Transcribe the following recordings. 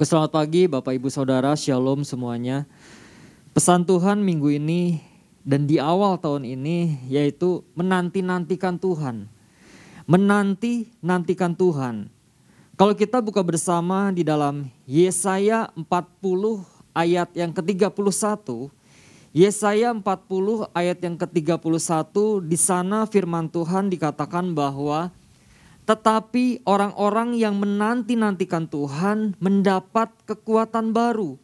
Selamat pagi Bapak Ibu Saudara, Shalom semuanya. Pesan Tuhan minggu ini dan di awal tahun ini yaitu menanti-nantikan Tuhan. Menanti-nantikan Tuhan. Kalau kita buka bersama di dalam Yesaya 40 ayat yang ke-31, Yesaya 40 ayat yang ke-31 di sana firman Tuhan dikatakan bahwa tetapi orang-orang yang menanti-nantikan Tuhan mendapat kekuatan baru.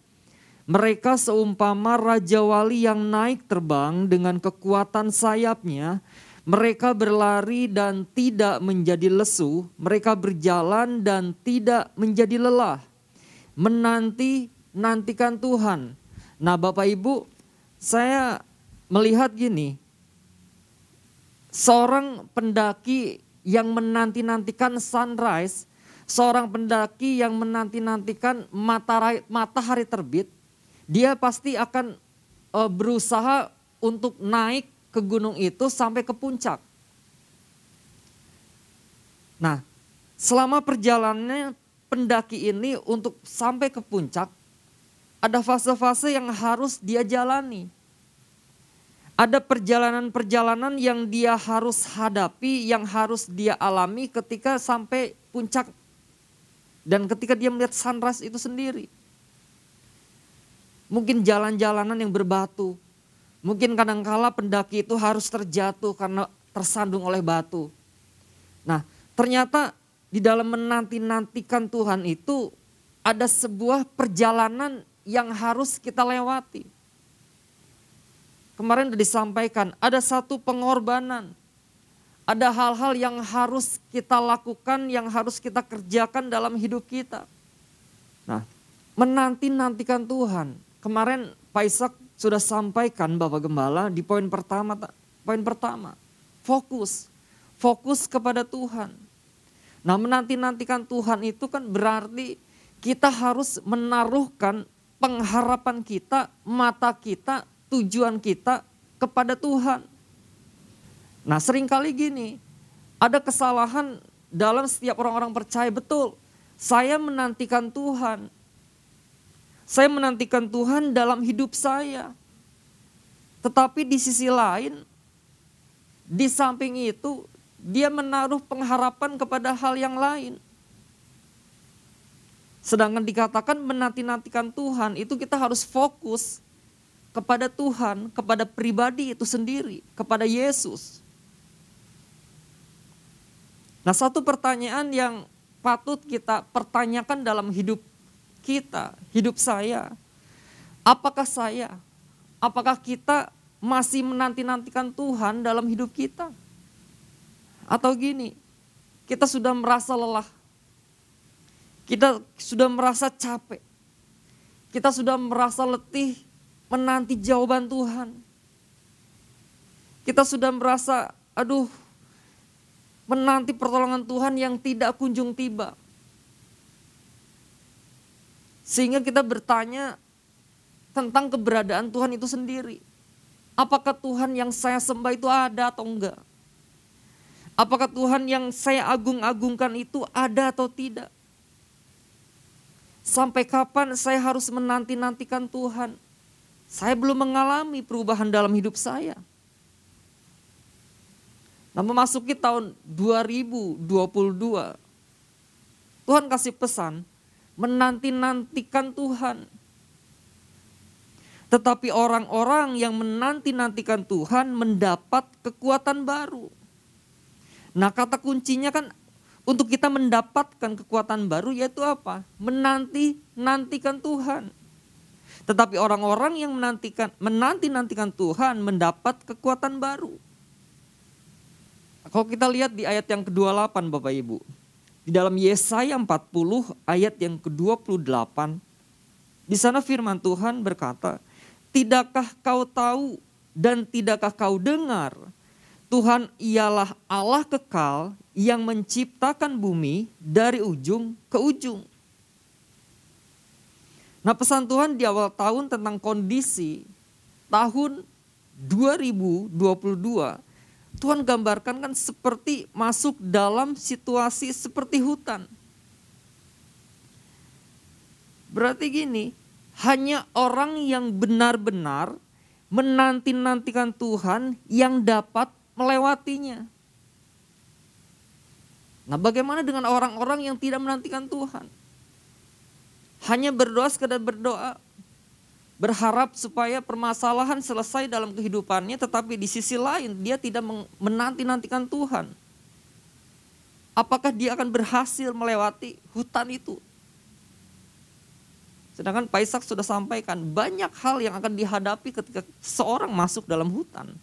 Mereka seumpama raja wali yang naik terbang dengan kekuatan sayapnya. Mereka berlari dan tidak menjadi lesu. Mereka berjalan dan tidak menjadi lelah. Menanti-nantikan Tuhan. Nah Bapak Ibu saya melihat gini. Seorang pendaki yang menanti-nantikan sunrise, seorang pendaki yang menanti-nantikan matahari, matahari terbit, dia pasti akan uh, berusaha untuk naik ke gunung itu sampai ke puncak. Nah, selama perjalanannya pendaki ini untuk sampai ke puncak, ada fase-fase yang harus dia jalani ada perjalanan-perjalanan yang dia harus hadapi, yang harus dia alami ketika sampai puncak dan ketika dia melihat sunrise itu sendiri. Mungkin jalan-jalanan yang berbatu. Mungkin kadangkala pendaki itu harus terjatuh karena tersandung oleh batu. Nah, ternyata di dalam menanti-nantikan Tuhan itu ada sebuah perjalanan yang harus kita lewati kemarin sudah disampaikan, ada satu pengorbanan. Ada hal-hal yang harus kita lakukan, yang harus kita kerjakan dalam hidup kita. Nah, menanti-nantikan Tuhan. Kemarin Pak Ishak sudah sampaikan Bapak Gembala di poin pertama. Poin pertama, fokus. Fokus kepada Tuhan. Nah menanti-nantikan Tuhan itu kan berarti kita harus menaruhkan pengharapan kita, mata kita tujuan kita kepada Tuhan. Nah sering kali gini, ada kesalahan dalam setiap orang-orang percaya betul. Saya menantikan Tuhan. Saya menantikan Tuhan dalam hidup saya. Tetapi di sisi lain, di samping itu, dia menaruh pengharapan kepada hal yang lain. Sedangkan dikatakan menanti-nantikan Tuhan, itu kita harus fokus kepada Tuhan, kepada pribadi itu sendiri, kepada Yesus. Nah, satu pertanyaan yang patut kita pertanyakan dalam hidup kita, hidup saya. Apakah saya, apakah kita masih menanti-nantikan Tuhan dalam hidup kita? Atau gini, kita sudah merasa lelah. Kita sudah merasa capek. Kita sudah merasa letih menanti jawaban Tuhan. Kita sudah merasa, aduh, menanti pertolongan Tuhan yang tidak kunjung tiba. Sehingga kita bertanya tentang keberadaan Tuhan itu sendiri. Apakah Tuhan yang saya sembah itu ada atau enggak? Apakah Tuhan yang saya agung-agungkan itu ada atau tidak? Sampai kapan saya harus menanti-nantikan Tuhan? Saya belum mengalami perubahan dalam hidup saya. Nah memasuki tahun 2022, Tuhan kasih pesan, menanti-nantikan Tuhan. Tetapi orang-orang yang menanti-nantikan Tuhan mendapat kekuatan baru. Nah kata kuncinya kan untuk kita mendapatkan kekuatan baru yaitu apa? Menanti-nantikan Tuhan. Tetapi orang-orang yang menantikan menanti-nantikan Tuhan mendapat kekuatan baru. Kalau kita lihat di ayat yang ke-28 Bapak Ibu. Di dalam Yesaya 40 ayat yang ke-28. Di sana firman Tuhan berkata, Tidakkah kau tahu dan tidakkah kau dengar Tuhan ialah Allah kekal yang menciptakan bumi dari ujung ke ujung. Nah pesan Tuhan di awal tahun tentang kondisi tahun 2022 Tuhan gambarkan kan seperti masuk dalam situasi seperti hutan. Berarti gini, hanya orang yang benar-benar menanti-nantikan Tuhan yang dapat melewatinya. Nah bagaimana dengan orang-orang yang tidak menantikan Tuhan? Hanya berdoa sekadar berdoa. Berharap supaya permasalahan selesai dalam kehidupannya tetapi di sisi lain dia tidak menanti-nantikan Tuhan. Apakah dia akan berhasil melewati hutan itu? Sedangkan Pak Ishak sudah sampaikan banyak hal yang akan dihadapi ketika seorang masuk dalam hutan.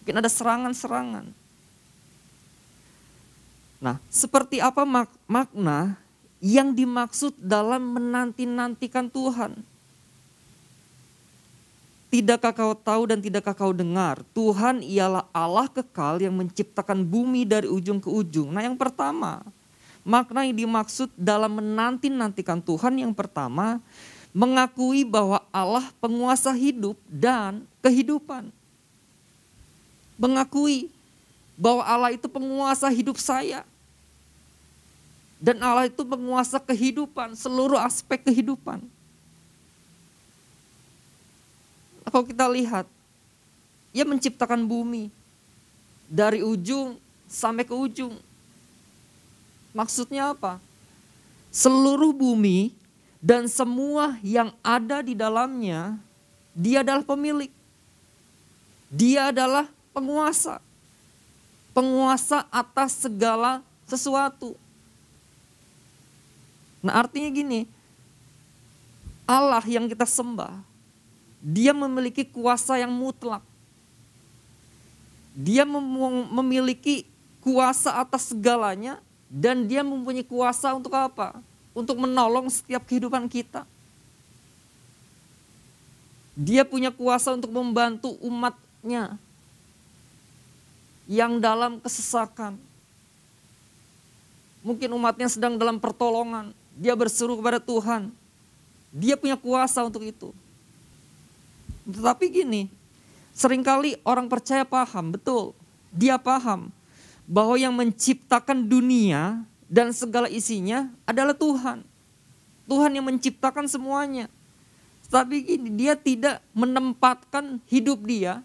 Mungkin ada serangan-serangan. Nah, seperti apa mak makna yang dimaksud dalam menanti-nantikan Tuhan? Tidakkah kau tahu dan tidakkah kau dengar? Tuhan ialah Allah kekal yang menciptakan bumi dari ujung ke ujung. Nah yang pertama, Makna yang dimaksud dalam menanti-nantikan Tuhan yang pertama, mengakui bahwa Allah penguasa hidup dan kehidupan. Mengakui bahwa Allah itu penguasa hidup saya. Dan Allah itu penguasa kehidupan, seluruh aspek kehidupan. Kalau kita lihat, ia menciptakan bumi dari ujung sampai ke ujung Maksudnya apa? Seluruh bumi dan semua yang ada di dalamnya, dia adalah pemilik. Dia adalah penguasa. Penguasa atas segala sesuatu. Nah artinya gini, Allah yang kita sembah, dia memiliki kuasa yang mutlak. Dia memiliki kuasa atas segalanya dan dia mempunyai kuasa untuk apa? Untuk menolong setiap kehidupan kita. Dia punya kuasa untuk membantu umatnya yang dalam kesesakan. Mungkin umatnya sedang dalam pertolongan. Dia berseru kepada Tuhan. Dia punya kuasa untuk itu. Tetapi gini, sering kali orang percaya paham, betul. Dia paham bahwa yang menciptakan dunia dan segala isinya adalah Tuhan. Tuhan yang menciptakan semuanya. Tapi gini, dia tidak menempatkan hidup dia.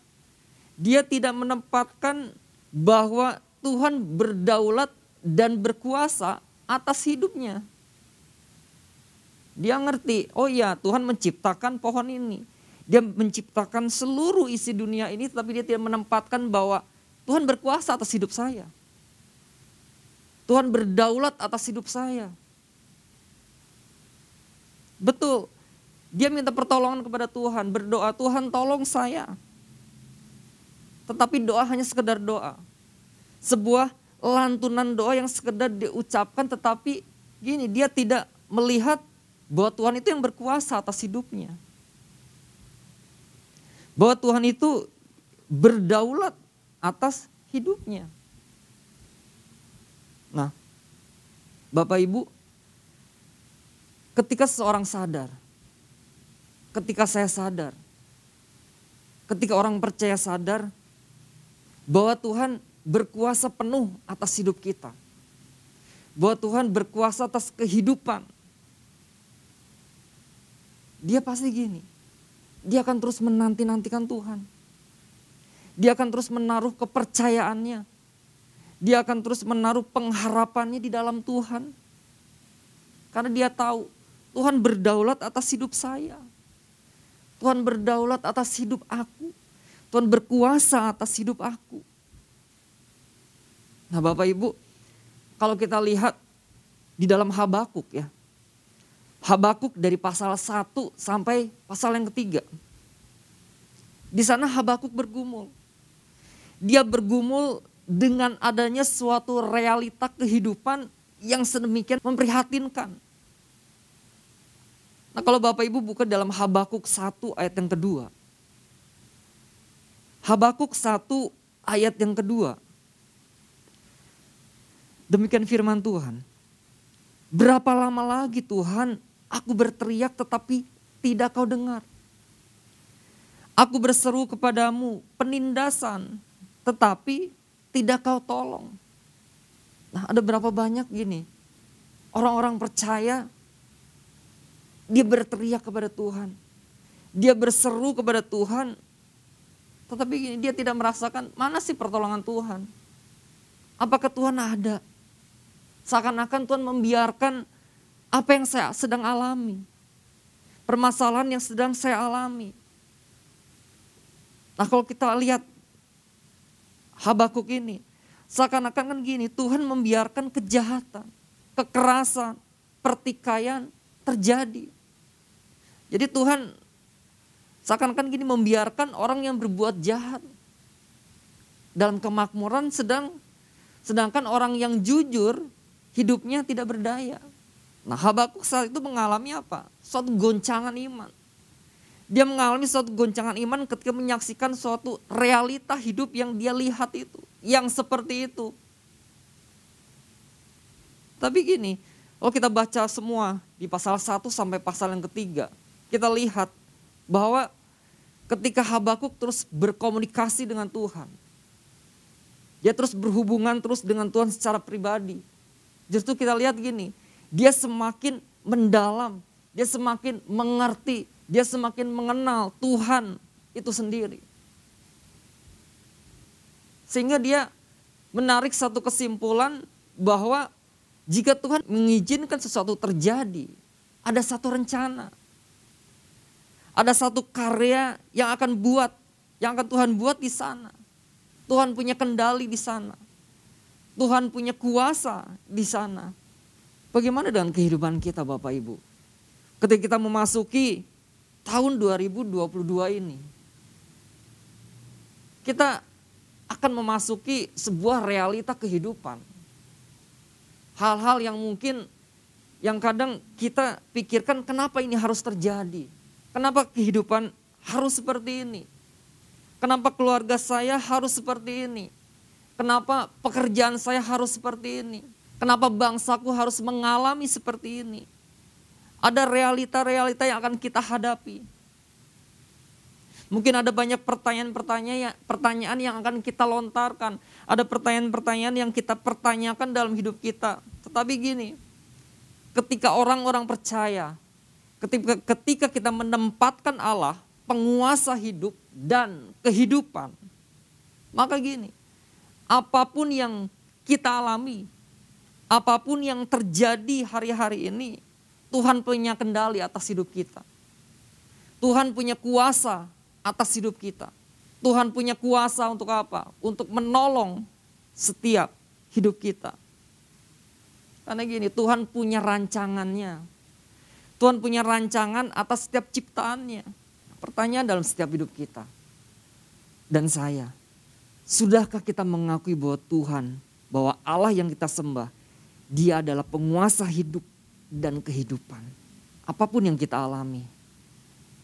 Dia tidak menempatkan bahwa Tuhan berdaulat dan berkuasa atas hidupnya. Dia ngerti, oh iya Tuhan menciptakan pohon ini. Dia menciptakan seluruh isi dunia ini tapi dia tidak menempatkan bahwa Tuhan berkuasa atas hidup saya. Tuhan berdaulat atas hidup saya. Betul. Dia minta pertolongan kepada Tuhan, berdoa, Tuhan tolong saya. Tetapi doa hanya sekedar doa. Sebuah lantunan doa yang sekedar diucapkan tetapi gini, dia tidak melihat bahwa Tuhan itu yang berkuasa atas hidupnya. Bahwa Tuhan itu berdaulat atas hidupnya. Nah, Bapak Ibu, ketika seorang sadar, ketika saya sadar, ketika orang percaya sadar bahwa Tuhan berkuasa penuh atas hidup kita, bahwa Tuhan berkuasa atas kehidupan, dia pasti gini, dia akan terus menanti-nantikan Tuhan. Dia akan terus menaruh kepercayaannya. Dia akan terus menaruh pengharapannya di dalam Tuhan. Karena dia tahu Tuhan berdaulat atas hidup saya. Tuhan berdaulat atas hidup aku. Tuhan berkuasa atas hidup aku. Nah Bapak Ibu, kalau kita lihat di dalam Habakuk ya. Habakuk dari pasal 1 sampai pasal yang ketiga. Di sana Habakuk bergumul dia bergumul dengan adanya suatu realita kehidupan yang sedemikian memprihatinkan. Nah kalau Bapak Ibu buka dalam Habakuk 1 ayat yang kedua. Habakuk 1 ayat yang kedua. Demikian firman Tuhan. Berapa lama lagi Tuhan aku berteriak tetapi tidak kau dengar. Aku berseru kepadamu penindasan tetapi tidak kau tolong. Nah ada berapa banyak gini, orang-orang percaya Dia berteriak kepada Tuhan. Dia berseru kepada Tuhan. Tetapi gini, dia tidak merasakan mana sih pertolongan Tuhan. Apakah Tuhan ada? Seakan-akan Tuhan membiarkan apa yang saya sedang alami. Permasalahan yang sedang saya alami. Nah kalau kita lihat Habakuk ini, seakan-akan kan gini, Tuhan membiarkan kejahatan, kekerasan, pertikaian terjadi. Jadi Tuhan seakan-akan gini membiarkan orang yang berbuat jahat dalam kemakmuran sedang sedangkan orang yang jujur hidupnya tidak berdaya. Nah Habakuk saat itu mengalami apa? Suatu goncangan iman. Dia mengalami suatu goncangan iman ketika menyaksikan suatu realita hidup yang dia lihat itu. Yang seperti itu. Tapi gini, kalau kita baca semua di pasal 1 sampai pasal yang ketiga. Kita lihat bahwa ketika Habakuk terus berkomunikasi dengan Tuhan. Dia terus berhubungan terus dengan Tuhan secara pribadi Justru kita lihat gini, dia semakin mendalam, dia semakin mengerti, dia semakin mengenal Tuhan itu sendiri. Sehingga dia menarik satu kesimpulan bahwa jika Tuhan mengizinkan sesuatu terjadi, ada satu rencana. Ada satu karya yang akan buat, yang akan Tuhan buat di sana. Tuhan punya kendali di sana. Tuhan punya kuasa di sana. Bagaimana dengan kehidupan kita Bapak Ibu? Ketika kita memasuki tahun 2022 ini. Kita akan memasuki sebuah realita kehidupan. Hal-hal yang mungkin yang kadang kita pikirkan kenapa ini harus terjadi. Kenapa kehidupan harus seperti ini. Kenapa keluarga saya harus seperti ini Kenapa pekerjaan saya harus seperti ini? Kenapa bangsaku harus mengalami seperti ini? Ada realita-realita yang akan kita hadapi. Mungkin ada banyak pertanyaan-pertanyaan pertanyaan yang akan kita lontarkan. Ada pertanyaan-pertanyaan yang kita pertanyakan dalam hidup kita. Tetapi gini, ketika orang-orang percaya, ketika kita menempatkan Allah, penguasa hidup dan kehidupan, maka gini, apa pun yang kita alami, apa pun yang terjadi hari-hari ini, Tuhan punya kendali atas hidup kita. Tuhan punya kuasa atas hidup kita. Tuhan punya kuasa untuk apa? Untuk menolong setiap hidup kita. Karena gini, Tuhan punya rancangannya. Tuhan punya rancangan atas setiap ciptaannya. Pertanyaan dalam setiap hidup kita. Dan saya, Sudahkah kita mengakui bahwa Tuhan, bahwa Allah yang kita sembah, dia adalah penguasa hidup dan kehidupan. Apa pun yang kita alami,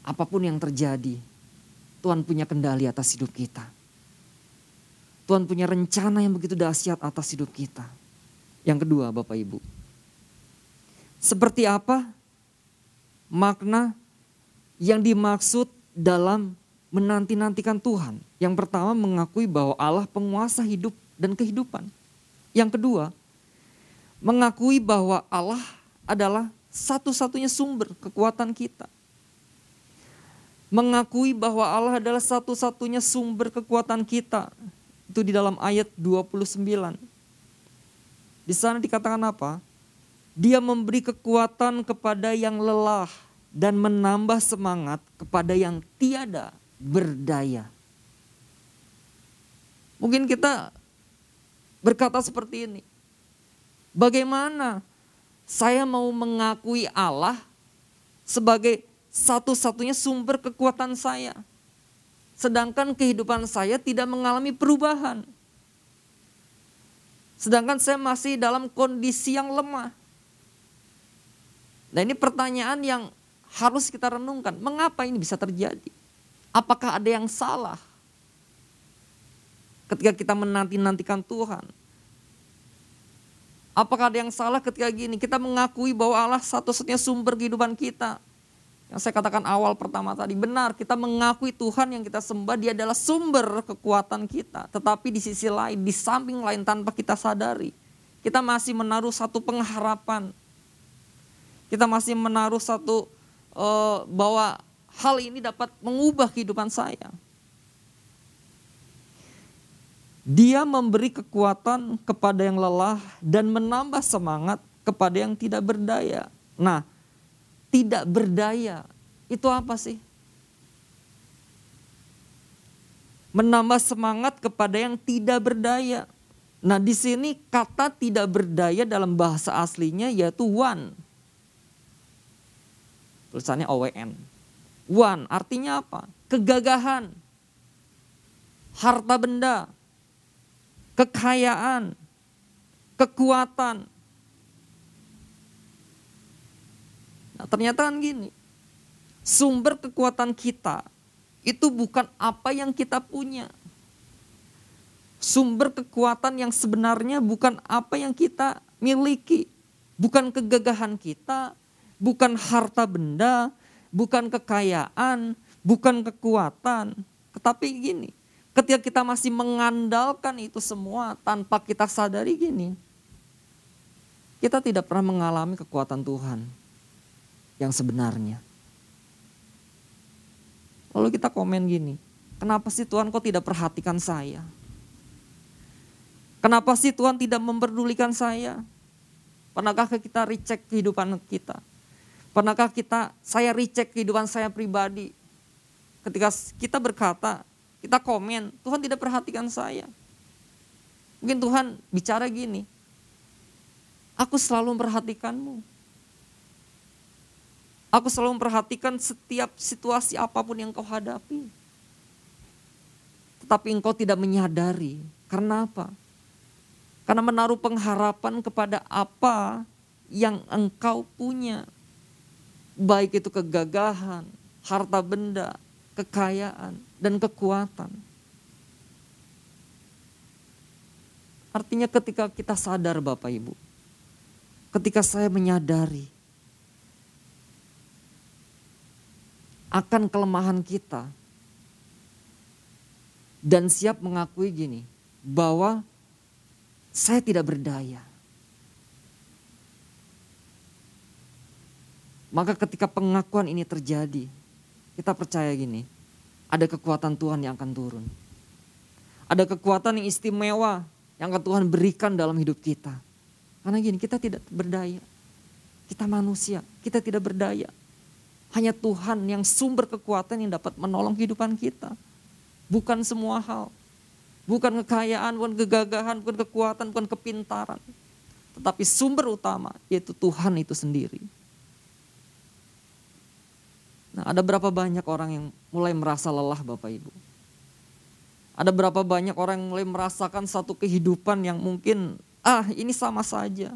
apa pun yang terjadi, Tuhan punya kendali atas hidup kita. Tuhan punya rencana yang begitu dahsyat atas hidup kita. Yang kedua Bapak Ibu, seperti apa makna yang dimaksud dalam menanti-nantikan Tuhan. Yang pertama mengakui bahwa Allah penguasa hidup dan kehidupan. Yang kedua, mengakui bahwa Allah adalah satu-satunya sumber kekuatan kita. Mengakui bahwa Allah adalah satu-satunya sumber kekuatan kita. Itu di dalam ayat 29. Di sana dikatakan apa? Dia memberi kekuatan kepada yang lelah dan menambah semangat kepada yang tiada berdaya. Mungkin kita berkata seperti ini. Bagaimana saya mau mengakui Allah sebagai satu-satunya sumber kekuatan saya. Sedangkan kehidupan saya tidak mengalami perubahan. Sedangkan saya masih dalam kondisi yang lemah. Nah ini pertanyaan yang harus kita renungkan. Mengapa ini bisa terjadi? Apakah ada yang salah ketika kita menanti-nantikan Tuhan? Apakah ada yang salah ketika gini kita mengakui bahwa Allah satu-satunya sumber kehidupan kita? Yang saya katakan awal pertama tadi, benar kita mengakui Tuhan yang kita sembah dia adalah sumber kekuatan kita. Tetapi di sisi lain, di samping lain tanpa kita sadari, kita masih menaruh satu pengharapan. Kita masih menaruh satu uh, bahwa hal ini dapat mengubah kehidupan saya. Dia memberi kekuatan kepada yang lelah dan menambah semangat kepada yang tidak berdaya. Nah, tidak berdaya itu apa sih? Menambah semangat kepada yang tidak berdaya. Nah, di sini kata tidak berdaya dalam bahasa aslinya yaitu one. Tulisannya OWN. One artinya apa? Kegagahan, harta benda, kekayaan, kekuatan. Nah, ternyata kan gini, sumber kekuatan kita itu bukan apa yang kita punya. Sumber kekuatan yang sebenarnya bukan apa yang kita miliki, bukan kegagahan kita, bukan harta benda, bukan kekayaan, bukan kekuatan, tetapi gini, ketika kita masih mengandalkan itu semua tanpa kita sadari gini, kita tidak pernah mengalami kekuatan Tuhan yang sebenarnya. Lalu kita komen gini, kenapa sih Tuhan kok tidak perhatikan saya? Kenapa sih Tuhan tidak memperdulikan saya? Pernahkah kita recheck kehidupan kita? Pernahkah kita, saya recheck kehidupan saya pribadi. Ketika kita berkata, kita komen, Tuhan tidak perhatikan saya. Mungkin Tuhan bicara gini, aku selalu memperhatikanmu. Aku selalu memperhatikan setiap situasi apa pun yang kau hadapi. Tetapi engkau tidak menyadari. Karena apa? Karena menaruh pengharapan kepada apa yang engkau punya baik itu kegagahan, harta benda, kekayaan, dan kekuatan. Artinya ketika kita sadar Bapak Ibu, ketika saya menyadari akan kelemahan kita dan siap mengakui gini, bahwa saya tidak berdaya. Maka ketika pengakuan ini terjadi, kita percaya gini, ada kekuatan Tuhan yang akan turun. Ada kekuatan yang istimewa yang akan Tuhan berikan dalam hidup kita. Karena gini, kita tidak berdaya. Kita manusia, kita tidak berdaya. Hanya Tuhan yang sumber kekuatan yang dapat menolong kehidupan kita. Bukan semua hal. Bukan kekayaan, bukan kegagahan, bukan kekuatan, bukan kepintaran. Tetapi sumber utama yaitu Tuhan itu sendiri. Nah, ada berapa banyak orang yang mulai merasa lelah Bapak Ibu? Ada berapa banyak orang yang mulai merasakan satu kehidupan yang mungkin ah ini sama saja.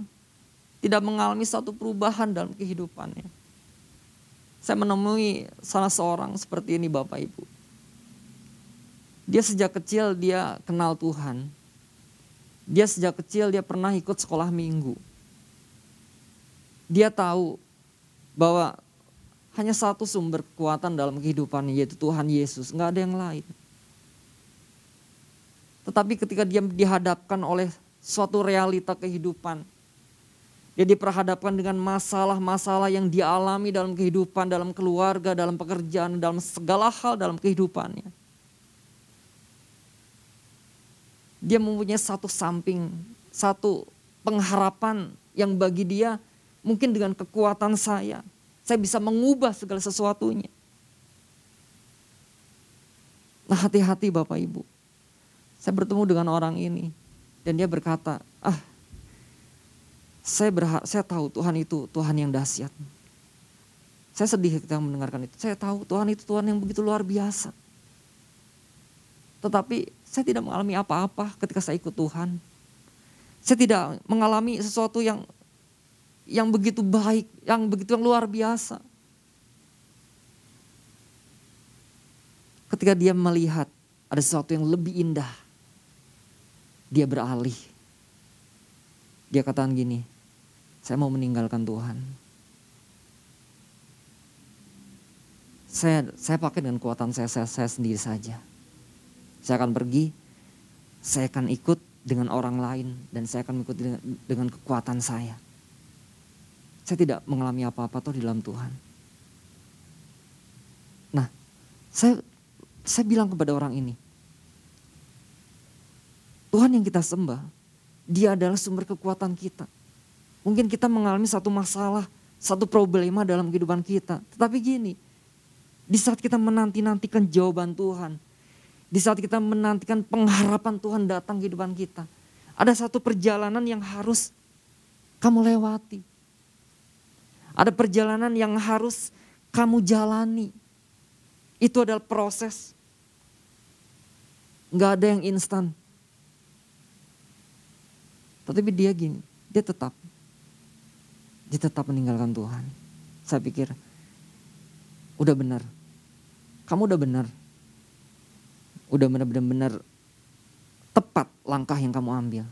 Tidak mengalami satu perubahan dalam kehidupannya. Saya menemui salah seorang seperti ini Bapak Ibu. Dia sejak kecil dia kenal Tuhan. Dia sejak kecil dia pernah ikut sekolah minggu. Dia tahu bahwa hanya satu sumber kekuatan dalam kehidupan yaitu Tuhan Yesus, nggak ada yang lain. Tetapi ketika dia dihadapkan oleh suatu realita kehidupan, dia diperhadapkan dengan masalah-masalah yang dialami dalam kehidupan, dalam keluarga, dalam pekerjaan, dalam segala hal dalam kehidupannya. Dia mempunyai satu samping, satu pengharapan yang bagi dia mungkin dengan kekuatan saya, saya bisa mengubah segala sesuatunya. Nah hati-hati Bapak Ibu. Saya bertemu dengan orang ini. Dan dia berkata, ah saya berhak, saya tahu Tuhan itu Tuhan yang dahsyat. Saya sedih ketika mendengarkan itu. Saya tahu Tuhan itu Tuhan yang begitu luar biasa. Tetapi saya tidak mengalami apa-apa ketika saya ikut Tuhan. Saya tidak mengalami sesuatu yang yang begitu baik, yang begitu yang luar biasa. Ketika dia melihat ada sesuatu yang lebih indah, dia beralih. Dia katakan gini, saya mau meninggalkan Tuhan. Saya saya pakai dengan kekuatan saya, saya, saya sendiri saja. Saya akan pergi, saya akan ikut dengan orang lain dan saya akan ikut dengan, dengan kekuatan saya. Saya tidak mengalami apa-apa tuh di dalam Tuhan. Saya saya bilang kepada orang ini, Tuhan yang kita sembah, dia adalah sumber kekuatan kita. Mungkin kita mengalami satu masalah, satu problema dalam kehidupan kita. Tetapi gini, di saat kita menanti-nantikan jawaban Tuhan, di saat kita menantikan pengharapan Tuhan datang kehidupan kita, ada satu perjalanan yang harus kamu lewati. Ada perjalanan yang harus kamu jalani. Itu adalah proses. Gak ada yang instan. Tetapi dia gini, dia tetap. Dia tetap meninggalkan Tuhan. Saya pikir, udah benar. Kamu udah benar. Udah benar-benar tepat langkah yang kamu ambil.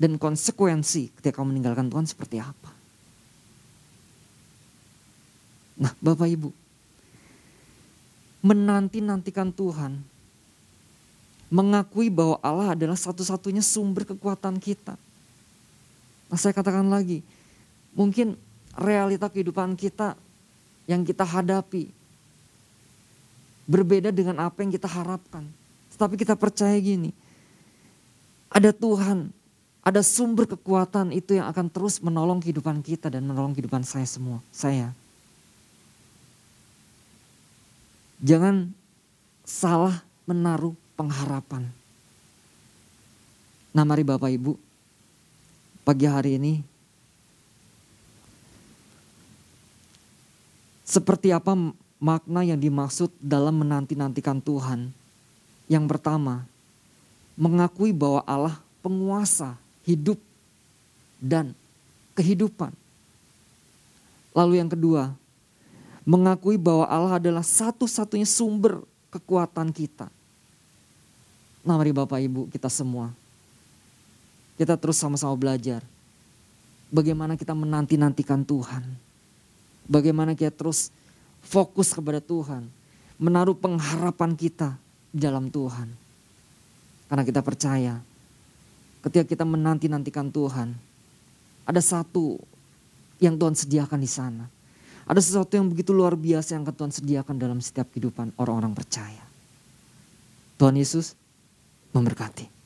Dan konsekuensi ketika kamu meninggalkan Tuhan seperti apa. Nah Bapak Ibu, menanti-nantikan Tuhan, mengakui bahwa Allah adalah satu-satunya sumber kekuatan kita. Nah saya katakan lagi, mungkin realita kehidupan kita yang kita hadapi berbeda dengan apa yang kita harapkan. Tetapi kita percaya gini, ada Tuhan, ada sumber kekuatan itu yang akan terus menolong kehidupan kita dan menolong kehidupan saya semua, saya. Jangan salah menaruh pengharapan. Nah mari Bapak Ibu, pagi hari ini seperti apa makna yang dimaksud dalam menanti-nantikan Tuhan. Yang pertama, mengakui bahwa Allah penguasa hidup dan kehidupan. Lalu yang kedua, mengakui bahwa Allah adalah satu-satunya sumber kekuatan kita. Nah mari Bapak Ibu kita semua, kita terus sama-sama belajar. Bagaimana kita menanti-nantikan Tuhan. Bagaimana kita terus fokus kepada Tuhan. Menaruh pengharapan kita dalam Tuhan. Karena kita percaya ketika kita menanti-nantikan Tuhan. Ada satu yang Tuhan sediakan di sana ada sesuatu yang begitu luar biasa yang Tuhan sediakan dalam setiap kehidupan orang-orang percaya. Tuhan Yesus memberkati.